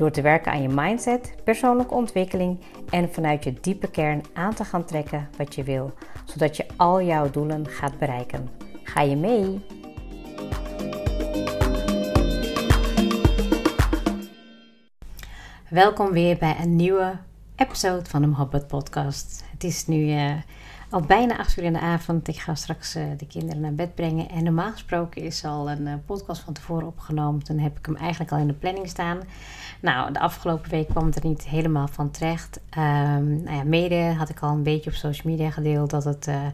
Door te werken aan je mindset, persoonlijke ontwikkeling en vanuit je diepe kern aan te gaan trekken wat je wil, zodat je al jouw doelen gaat bereiken. Ga je mee? Welkom weer bij een nieuwe episode van de Mohabbat Podcast. Het is nu uh, al bijna acht uur in de avond. Ik ga straks uh, de kinderen naar bed brengen. En normaal gesproken is al een uh, podcast van tevoren opgenomen. Dan heb ik hem eigenlijk al in de planning staan. Nou, de afgelopen week kwam het er niet helemaal van terecht. Um, nou ja, mede had ik al een beetje op social media gedeeld dat het uh,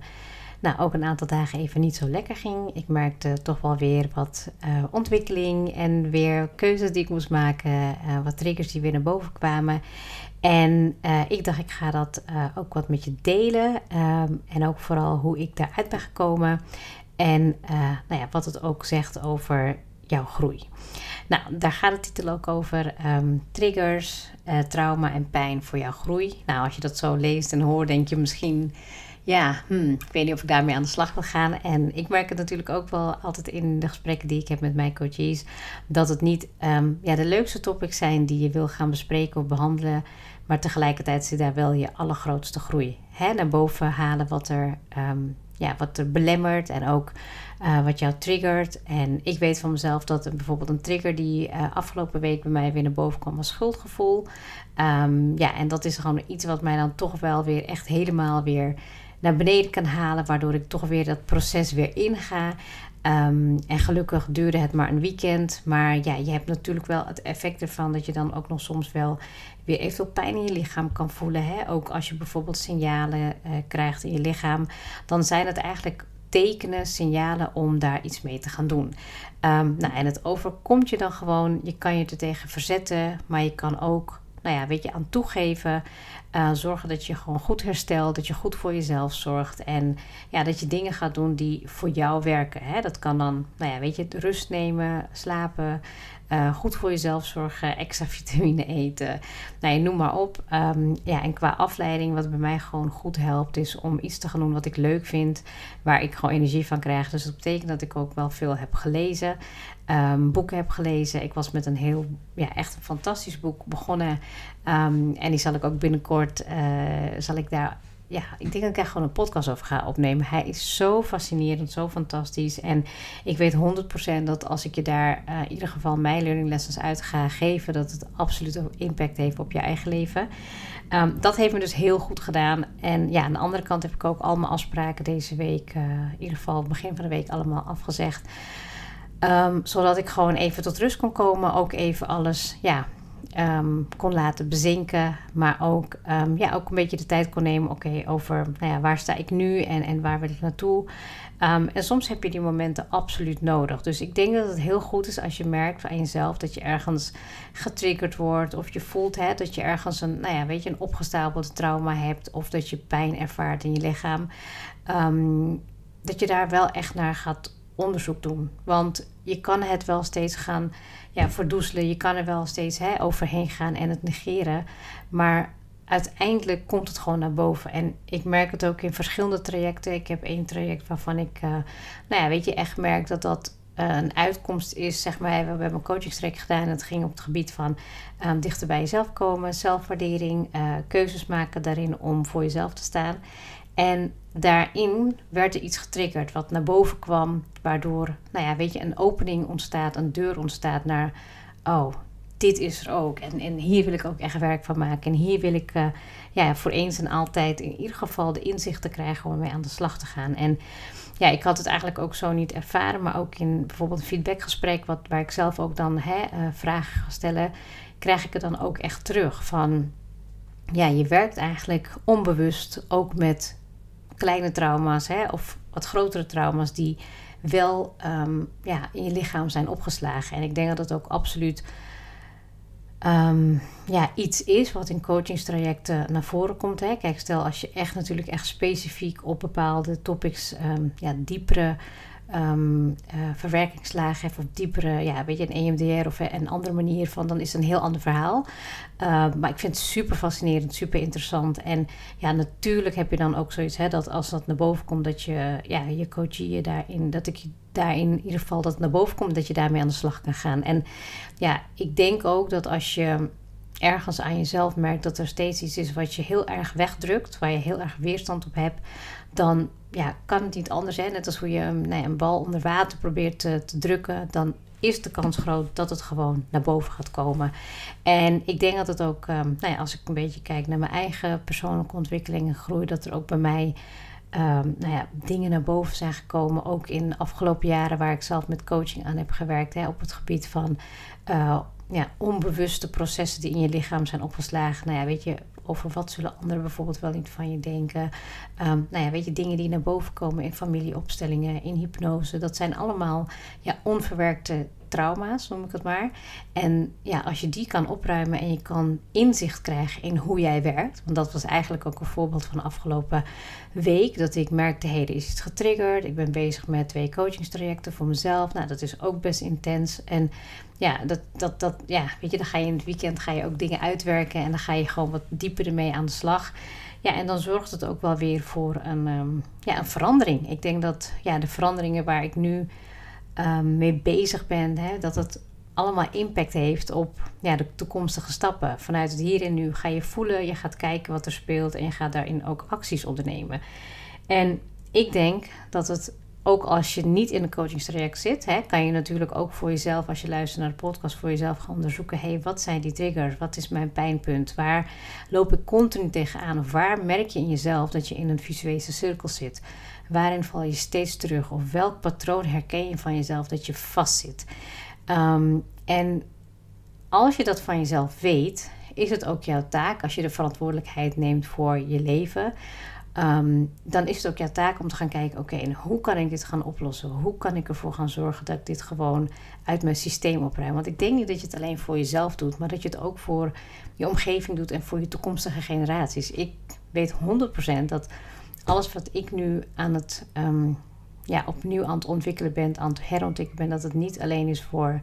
nou, ook een aantal dagen even niet zo lekker ging. Ik merkte toch wel weer wat ontwikkeling en weer keuzes die ik moest maken. wat triggers die weer naar boven kwamen. En uh, ik dacht, ik ga dat ook wat met je delen. Um, en ook vooral hoe ik daaruit ben gekomen. En nou ja, wat het ook zegt over jouw groei. Nou, daar gaat de titel ook over. Um, triggers, trauma en pijn voor jouw groei. Nou, als je dat zo leest en hoort, denk je misschien... Ja, hmm, ik weet niet of ik daarmee aan de slag wil gaan. En ik merk het natuurlijk ook wel altijd in de gesprekken die ik heb met mijn coaches. Dat het niet um, ja, de leukste topics zijn die je wil gaan bespreken of behandelen. Maar tegelijkertijd zit daar wel je allergrootste groei. Hè? Naar boven halen wat er, um, ja, wat er belemmert en ook uh, wat jou triggert. En ik weet van mezelf dat bijvoorbeeld een trigger die uh, afgelopen week bij mij weer naar boven kwam was schuldgevoel. Um, ja, en dat is gewoon iets wat mij dan toch wel weer echt helemaal weer naar beneden kan halen. Waardoor ik toch weer dat proces weer inga. Um, en gelukkig duurde het maar een weekend. Maar ja, je hebt natuurlijk wel het effect ervan dat je dan ook nog soms wel weer eventueel pijn in je lichaam kan voelen. Hè? Ook als je bijvoorbeeld signalen uh, krijgt in je lichaam, dan zijn het eigenlijk tekenen, signalen om daar iets mee te gaan doen. Um, nou, en het overkomt je dan gewoon. Je kan je er tegen verzetten, maar je kan ook nou ja, weet je, aan toegeven. Uh, zorgen dat je gewoon goed herstelt, dat je goed voor jezelf zorgt. En ja, dat je dingen gaat doen die voor jou werken. Hè? Dat kan dan, nou ja, weet je, rust nemen, slapen. Uh, goed voor jezelf zorgen, extra vitamine eten. Nou, je noem maar op. Um, ja, en qua afleiding, wat bij mij gewoon goed helpt, is om iets te gaan doen wat ik leuk vind, waar ik gewoon energie van krijg. Dus dat betekent dat ik ook wel veel heb gelezen, um, boeken heb gelezen. Ik was met een heel, ja, echt een fantastisch boek begonnen. Um, en die zal ik ook binnenkort, uh, zal ik daar ja, ik denk dat ik daar gewoon een podcast over ga opnemen. Hij is zo fascinerend, zo fantastisch. En ik weet 100% dat als ik je daar uh, in ieder geval mijn learning lessons uit ga geven, dat het absoluut impact heeft op je eigen leven. Um, dat heeft me dus heel goed gedaan. En ja, aan de andere kant heb ik ook al mijn afspraken deze week, uh, in ieder geval begin van de week, allemaal afgezegd. Um, zodat ik gewoon even tot rust kon komen. Ook even alles ja, um, kon laten bezinken. Maar ook, um, ja, ook een beetje de tijd kon nemen. Oké, over nou ja, waar sta ik nu en, en waar wil ik naartoe. Um, en soms heb je die momenten absoluut nodig. Dus ik denk dat het heel goed is als je merkt aan jezelf dat je ergens getriggerd wordt. Of je voelt hè, dat je ergens een, nou ja, weet je, een opgestapeld trauma hebt. Of dat je pijn ervaart in je lichaam. dat je daar wel echt naar gaat onderzoek doen. Want je kan het wel steeds gaan ja, verdoezelen. Je kan er wel steeds hè, overheen gaan en het negeren. Maar uiteindelijk komt het gewoon naar boven. En ik merk het ook in verschillende trajecten. Ik heb één traject waarvan ik, uh, nou ja, weet je, echt merk dat dat uh, een uitkomst is. Zeg maar, we hebben een coachingstraject gedaan. En het ging op het gebied van um, dichter bij jezelf komen, zelfwaardering, uh, keuzes maken daarin om voor jezelf te staan. En daarin werd er iets getriggerd wat naar boven kwam, waardoor, nou ja, weet je, een opening ontstaat, een deur ontstaat naar, oh, dit is er ook. En, en hier wil ik ook echt werk van maken. En hier wil ik, uh, ja, voor eens en altijd in ieder geval de inzichten krijgen om mee aan de slag te gaan. En ja, ik had het eigenlijk ook zo niet ervaren, maar ook in bijvoorbeeld een feedbackgesprek, wat, waar ik zelf ook dan hè, uh, vragen ga stellen, krijg ik het dan ook echt terug van, ja, je werkt eigenlijk onbewust ook met kleine trauma's hè, of wat grotere trauma's die wel um, ja, in je lichaam zijn opgeslagen. En ik denk dat dat ook absoluut ehm, ja, iets is wat in coachingstrajecten naar voren komt. Hè. Kijk, stel als je echt natuurlijk echt specifiek op bepaalde topics um, ja, diepere um, uh, verwerkingslagen heeft of diepere, ja, weet je, een EMDR of een andere manier van, dan is het een heel ander verhaal. Uh, maar ik vind het super fascinerend, super interessant. En ja, natuurlijk heb je dan ook zoiets, hè, dat als dat naar boven komt, dat je, ja, je coachie je daarin, dat ik je daarin in ieder geval dat naar boven komt, dat je daarmee aan de slag kan gaan. En ja, ik denk ook dat als je ergens aan jezelf merkt dat er steeds iets is wat je heel erg wegdrukt, waar je heel erg weerstand op hebt, dan ja, kan het niet anders zijn. Net als hoe je nee, een bal onder water probeert te, te, drukken, dan is de kans groot dat het gewoon naar boven gaat komen. En ik denk dat het ook, um, nou ja, als ik een beetje kijk naar mijn eigen persoonlijke ontwikkeling en groei, dat er ook bij mij um, nou ja, dingen naar boven zijn gekomen. Ook in de afgelopen jaren waar ik zelf met coaching aan heb gewerkt. Hè, op het gebied van uh, ja, onbewuste processen die in je lichaam zijn opgeslagen. Nou ja, weet je, over wat zullen anderen bijvoorbeeld wel niet van je denken. Um, nou ja, weet je, dingen die naar boven komen in familieopstellingen, in hypnose. Dat zijn allemaal ja, onverwerkte trauma's, noem ik het maar. En ja, als je die kan opruimen en je kan inzicht krijgen in hoe jij werkt. Want dat was eigenlijk ook een voorbeeld van de afgelopen week. Dat ik merkte, hey, er is iets getriggerd. Ik ben bezig met twee coachingstrajecten voor mezelf. Nou, dat is ook best intens. En ja, dat, dat, dat, ja, weet je, dan ga je in het weekend ga je ook dingen uitwerken. En dan ga je gewoon wat dieper ermee aan de slag. Ja, en dan zorgt het ook wel weer voor een, um, ja, een verandering. Ik denk dat ja, de veranderingen waar ik nu um, mee bezig ben, hè, dat het allemaal impact heeft op ja, de toekomstige stappen. Vanuit het hier en nu ga je voelen, je gaat kijken wat er speelt en je gaat daarin ook acties ondernemen. En ik denk dat het ook als je niet in een coachingstraject zit, hè, kan je natuurlijk ook voor jezelf, als je luistert naar de podcast, voor jezelf gaan onderzoeken: hé, hey, wat zijn die triggers? Wat is mijn pijnpunt? Waar loop ik continu tegenaan? Of waar merk je in jezelf dat je in een visuele cirkel zit? Waarin val je steeds terug? Of welk patroon herken je van jezelf dat je vastzit? Um, en als je dat van jezelf weet, is het ook jouw taak, als je de verantwoordelijkheid neemt voor je leven, um, dan is het ook jouw taak om te gaan kijken: oké, okay, hoe kan ik dit gaan oplossen? Hoe kan ik ervoor gaan zorgen dat ik dit gewoon uit mijn systeem opruim? Want ik denk niet dat je het alleen voor jezelf doet, maar dat je het ook voor je omgeving doet en voor je toekomstige generaties. Ik weet 100% dat alles wat ik nu aan het, um, ja, opnieuw aan het ontwikkelen ben, aan het herontwikkelen ben, dat het niet alleen is voor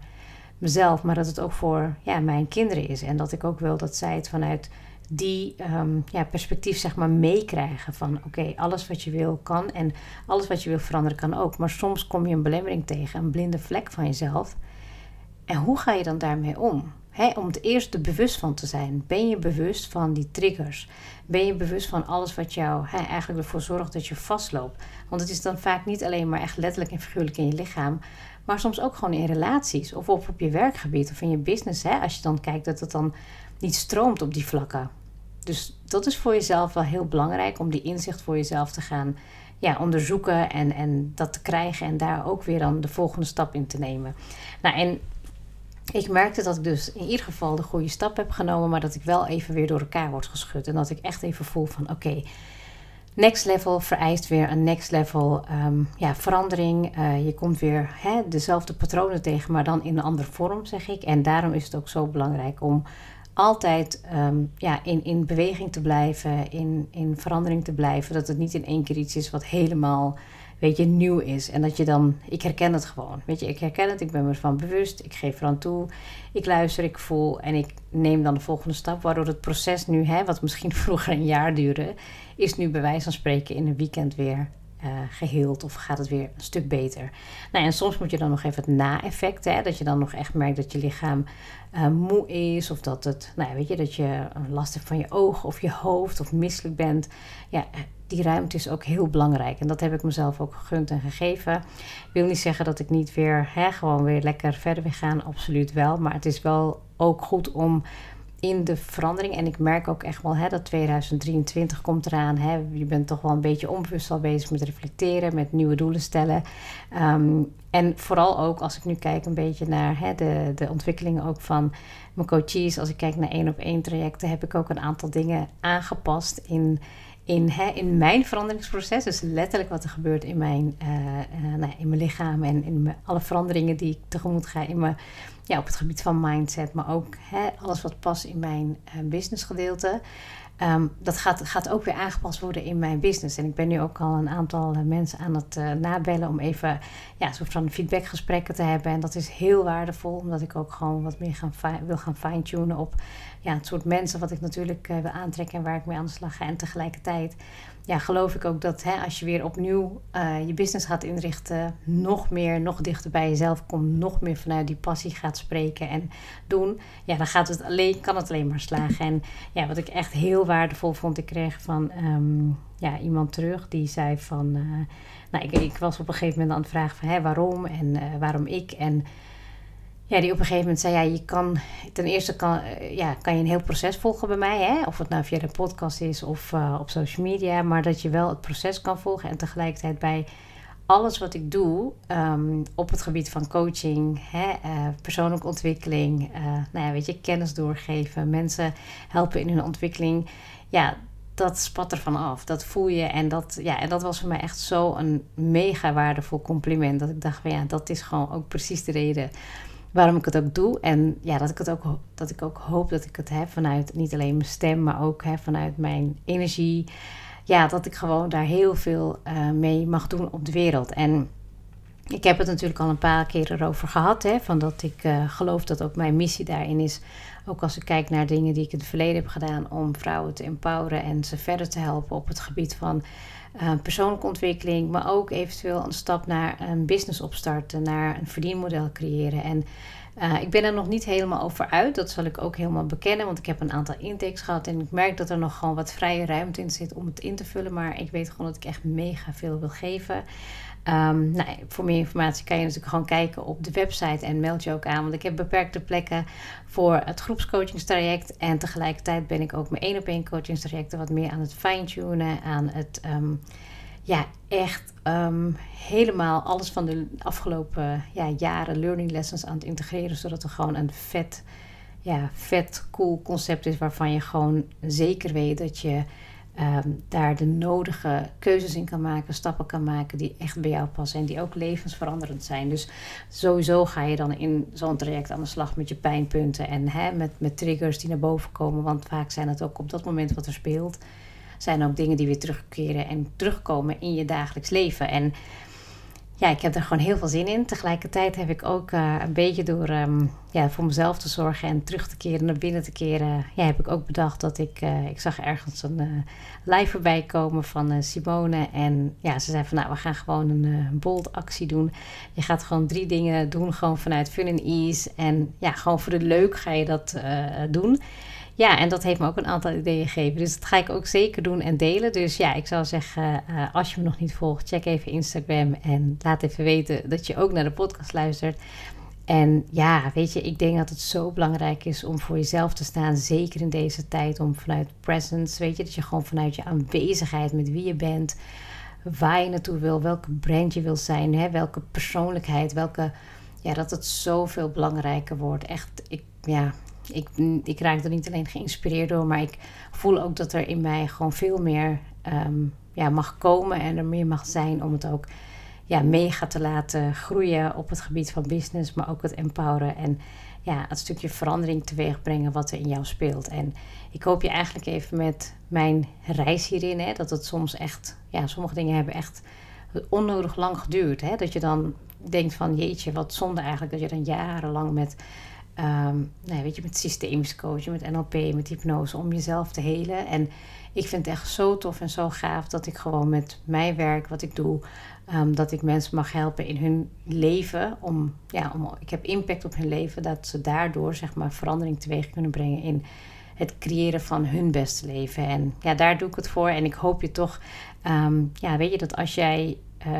mezelf, maar dat het ook voor ja, mijn kinderen is. En dat ik ook wil dat zij het vanuit die um, ja, perspectief zeg maar meekrijgen van oké, alles wat je wil kan en alles wat je wil veranderen kan ook. Maar soms kom je een belemmering tegen, een blinde vlek van jezelf. En hoe ga je dan daarmee om? om het eerst er bewust van te zijn. Ben je bewust van die triggers? Ben je bewust van alles wat jou eigenlijk ervoor zorgt dat je vastloopt? Want het is dan vaak niet alleen maar echt letterlijk en figuurlijk in je lichaam, maar soms ook gewoon in relaties of op, op je werkgebied of in je business. als je dan kijkt dat het dan niet stroomt op die vlakken. Dus dat is voor jezelf wel heel belangrijk om die inzicht voor jezelf te gaan ja, onderzoeken en, en dat te krijgen en daar ook weer dan de volgende stap in te nemen. Nou, en ik merkte dat ik dus in ieder geval de goede stap heb genomen, maar dat ik wel even weer door elkaar word geschud. En dat ik echt even voel van oké, next level vereist weer een next level um, ja, verandering. Uh, je komt weer hè, dezelfde patronen tegen, maar dan in een andere vorm, zeg ik. En daarom is het ook zo belangrijk om altijd um, ja, in, in beweging te blijven, in, in verandering te blijven. Dat het niet in één keer iets is wat helemaal weet je, nieuw is. En dat je dan, ik herken het gewoon. Weet je, ik herken het, ik ben me ervan bewust, ik geef eraan toe, ik luister, ik voel en ik neem dan de volgende stap. Waardoor het proces nu, hè, wat misschien vroeger een jaar duurde, is nu bij wijze van spreken in een weekend weer uh, geheeld of gaat het weer een stuk beter. Nou, en soms moet je dan nog even het na-effect, hè, dat je dan nog echt merkt dat je lichaam uh, moe is of dat het, nou weet je, dat je last hebt van je ogen of je hoofd of misselijk bent. Ja, die ruimte is ook heel belangrijk. En dat heb ik mezelf ook gegund en gegeven. Ik wil niet zeggen dat ik niet weer, hè, gewoon weer lekker verder wil gaan. Absoluut wel. Maar het is wel ook goed om in de verandering. En ik merk ook echt wel hè, dat 2023 komt eraan. Hè. Je bent toch wel een beetje onbewust al bezig met reflecteren, met nieuwe doelen stellen. Um, en vooral ook als ik nu kijk een beetje naar hè, de, de ontwikkelingen ook van mijn coaches. Als ik kijk naar één op één trajecten, heb ik ook een aantal dingen aangepast in in, in mijn veranderingsproces. Dus letterlijk wat er gebeurt in mijn, uh, uh, nou, in mijn lichaam en in alle veranderingen die ik tegemoet ga in mijn, ja, op het gebied van mindset, maar ook hè, alles wat past in mijn uh, businessgedeelte. Um, dat gaat, gaat ook weer aangepast worden in mijn business. En ik ben nu ook al een aantal mensen aan het nabellen om even ja, soort van feedbackgesprekken te hebben. En dat is heel waardevol, omdat ik ook gewoon wat meer gaan wil gaan fine-tunen op ja, het soort mensen wat ik natuurlijk uh, wil aantrekken en waar ik mee aan de slag ga. En tegelijkertijd ja, geloof ik ook dat hè, als je weer opnieuw je business gaat inrichten, nog meer, nog dichter bij jezelf komt, nog meer vanuit die passie gaat spreken en doen, ja, dan gaat het alleen, kan het alleen maar slagen. En ja, wat ik echt heel waardevol vond, ik kreeg van um, ja, iemand terug die zei van, uh, nou, ik, ik, was op een gegeven moment aan het vragen van hè, waarom en waarom ik en ja, die op een gegeven moment zei, ja, je kan ten eerste kan, eh, ja, kan je een heel proces volgen bij mij, hè? of het nou via de podcast is of op social media, maar dat je wel het proces kan volgen en tegelijkertijd bij alles wat ik doe um, op het gebied van coaching, hè, uh, persoonlijke ontwikkeling, nou ja, weet je, kennis doorgeven, mensen helpen in hun ontwikkeling, ja, dat spat ervan af. Dat voel je. En dat, ja, en dat was voor mij echt zo een mega waardevol compliment. Dat ik dacht, van, ja, dat is gewoon ook precies de reden waarom ik het ook doe. En ja, dat ik, het ook, dat ik ook hoop dat ik het heb vanuit niet alleen mijn stem, maar ook hè, vanuit mijn energie. Ja, dat ik gewoon daar heel veel uh, mee mag doen op de wereld. En ik heb het natuurlijk al een paar keer erover gehad. Hè, van dat ik uh, geloof dat ook mijn missie daarin is. Ook als ik kijk naar dingen die ik in het verleden heb gedaan om vrouwen te empoweren en ze verder te helpen op het gebied van uh, persoonlijke ontwikkeling, maar ook eventueel een stap naar een business opstarten, naar een verdienmodel creëren. En uh, ik ben er nog niet helemaal over uit. Dat zal ik ook helemaal bekennen, want ik heb een aantal intakes gehad en ik merk dat er nog gewoon wat vrije ruimte in zit om het in te vullen. Maar ik weet gewoon dat ik echt mega veel wil geven. Um, nou, voor meer informatie kan je natuurlijk gewoon kijken op de website en meld je ook aan. Want ik heb beperkte plekken voor het groepscoachingstraject. En tegelijkertijd ben ik ook mijn één op één coachingstrajecten wat meer aan het fine-tunen. Aan het um, ja, echt um, helemaal alles van de afgelopen ja, jaren learning lessons aan het integreren. Zodat er gewoon een vet, ja, vet cool concept is waarvan je gewoon zeker weet dat je um, daar de nodige keuzes in kan maken, stappen kan maken die echt bij jou passen en die ook levensveranderend zijn. Dus sowieso ga je dan in zo'n traject aan de slag met je pijnpunten en hè, met, met triggers die naar boven komen, want vaak zijn het ook op dat moment wat er speelt, zijn ook dingen die weer terugkeren en terugkomen in je dagelijks leven. En ja, ik heb er gewoon heel veel zin in. Tegelijkertijd heb ik ook uh, een beetje door um, ja, voor mezelf te zorgen en terug te keren, naar binnen te keren. Ja, heb ik ook bedacht dat ik, uh, ik zag ergens een uh, live voorbij komen van Simone. En ja, ze zei van nou, we gaan gewoon een bold actie doen. Je gaat gewoon drie dingen doen, gewoon vanuit fun en ease. En ja, gewoon voor de leuk ga je dat doen. Ja, en dat heeft me ook een aantal ideeën gegeven. Dus dat ga ik ook zeker doen en delen. Dus ja, ik zou zeggen, uh, als je me nog niet volgt, check even Instagram en laat even weten dat je ook naar de podcast luistert. En ja, weet je, ik denk dat het zo belangrijk is om voor jezelf te staan. Zeker in deze tijd, om vanuit presence, weet je, dat je gewoon vanuit je aanwezigheid met wie je bent, waar je naartoe wil, welke brand je wil zijn, hè, welke persoonlijkheid, welke, ja, dat het zoveel belangrijker wordt. Echt, ik, ja, ik, ik raak er niet alleen geïnspireerd door, maar ik voel ook dat er in mij gewoon veel meer um, ja, mag komen en er meer mag zijn om het ook ja, mega te laten groeien op het gebied van business, maar ook het empoweren en ja, het stukje verandering teweeg brengen wat er in jou speelt. En ik hoop je eigenlijk even met mijn reis hierin, hè, dat het soms echt, ja, sommige dingen hebben echt onnodig lang geduurd. Hè, dat je dan denkt van jeetje, wat zonde eigenlijk dat je dan jarenlang met Um, weet je, met systemisch coachen, met NLP, met hypnose, om jezelf te helen. En ik vind het echt zo tof en zo gaaf dat ik gewoon met mijn werk, wat ik doe, um, dat ik mensen mag helpen in hun leven. Om, ja, om, ik heb impact op hun leven, dat ze daardoor zeg maar verandering teweeg kunnen brengen in het creëren van hun beste leven. En ja, daar doe ik het voor. En ik hoop je toch, um, ja, weet je, dat als jij uh,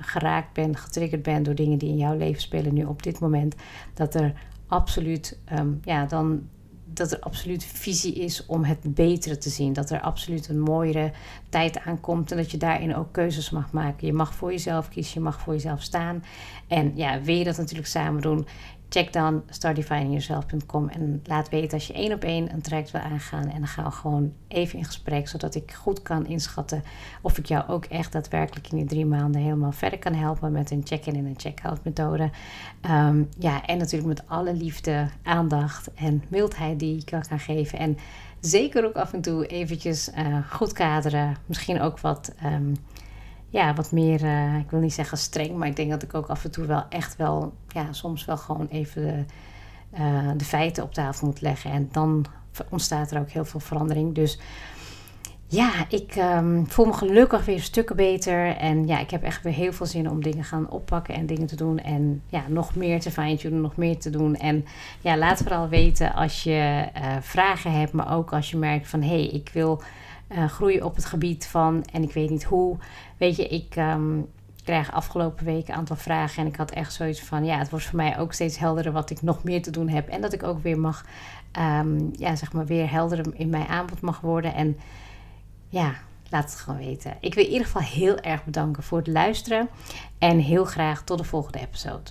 geraakt bent, getriggerd bent door dingen die in jouw leven spelen nu op dit moment, dat er absoluut, um, ja, dan dat er absoluut visie is om het betere te zien. Dat er absoluut een mooiere tijd aankomt en dat je daarin ook keuzes mag maken. Je mag voor jezelf kiezen, je mag voor jezelf staan. En ja, wil je dat natuurlijk samen doen? Check dan startdefiningyourself.com en laat weten als je één op één een traject wil aangaan. En dan gaan we gewoon even in gesprek, zodat ik goed kan inschatten of ik jou ook echt daadwerkelijk in die drie maanden helemaal verder kan helpen met een check-in en een check-out methode. Ehm, ja, en natuurlijk met alle liefde, aandacht en mildheid die ik kan gaan geven. En zeker ook af en toe eventjes uh, goed kaderen. Misschien ook wat... Um, ja, wat meer, uh, ik wil niet zeggen streng, maar ik denk dat ik ook af en toe wel echt wel, ja, soms wel gewoon even de, uh, de feiten op tafel moet leggen. En dan ontstaat er ook heel veel verandering. Dus ja, ik um, voel me gelukkig weer stukken beter. En ja, ik heb echt weer heel veel zin om dingen gaan oppakken en dingen te doen. En ja, nog meer te fine-tunen, nog meer te doen. En ja, laat vooral weten als je uh, vragen hebt, maar ook als je merkt van... hé, hey, ik wil uh, groeien op het gebied van en ik weet niet hoe. Weet je, ik um, krijg afgelopen weken een aantal vragen en ik had echt zoiets van, ja, het wordt voor mij ook steeds helderder wat ik nog meer te doen heb. En dat ik ook weer mag, um, ja, zeg maar, weer helder in mijn aanbod mag worden. En ja, laat het gewoon weten. Ik wil in ieder geval heel erg bedanken voor het luisteren en heel graag tot de volgende episode.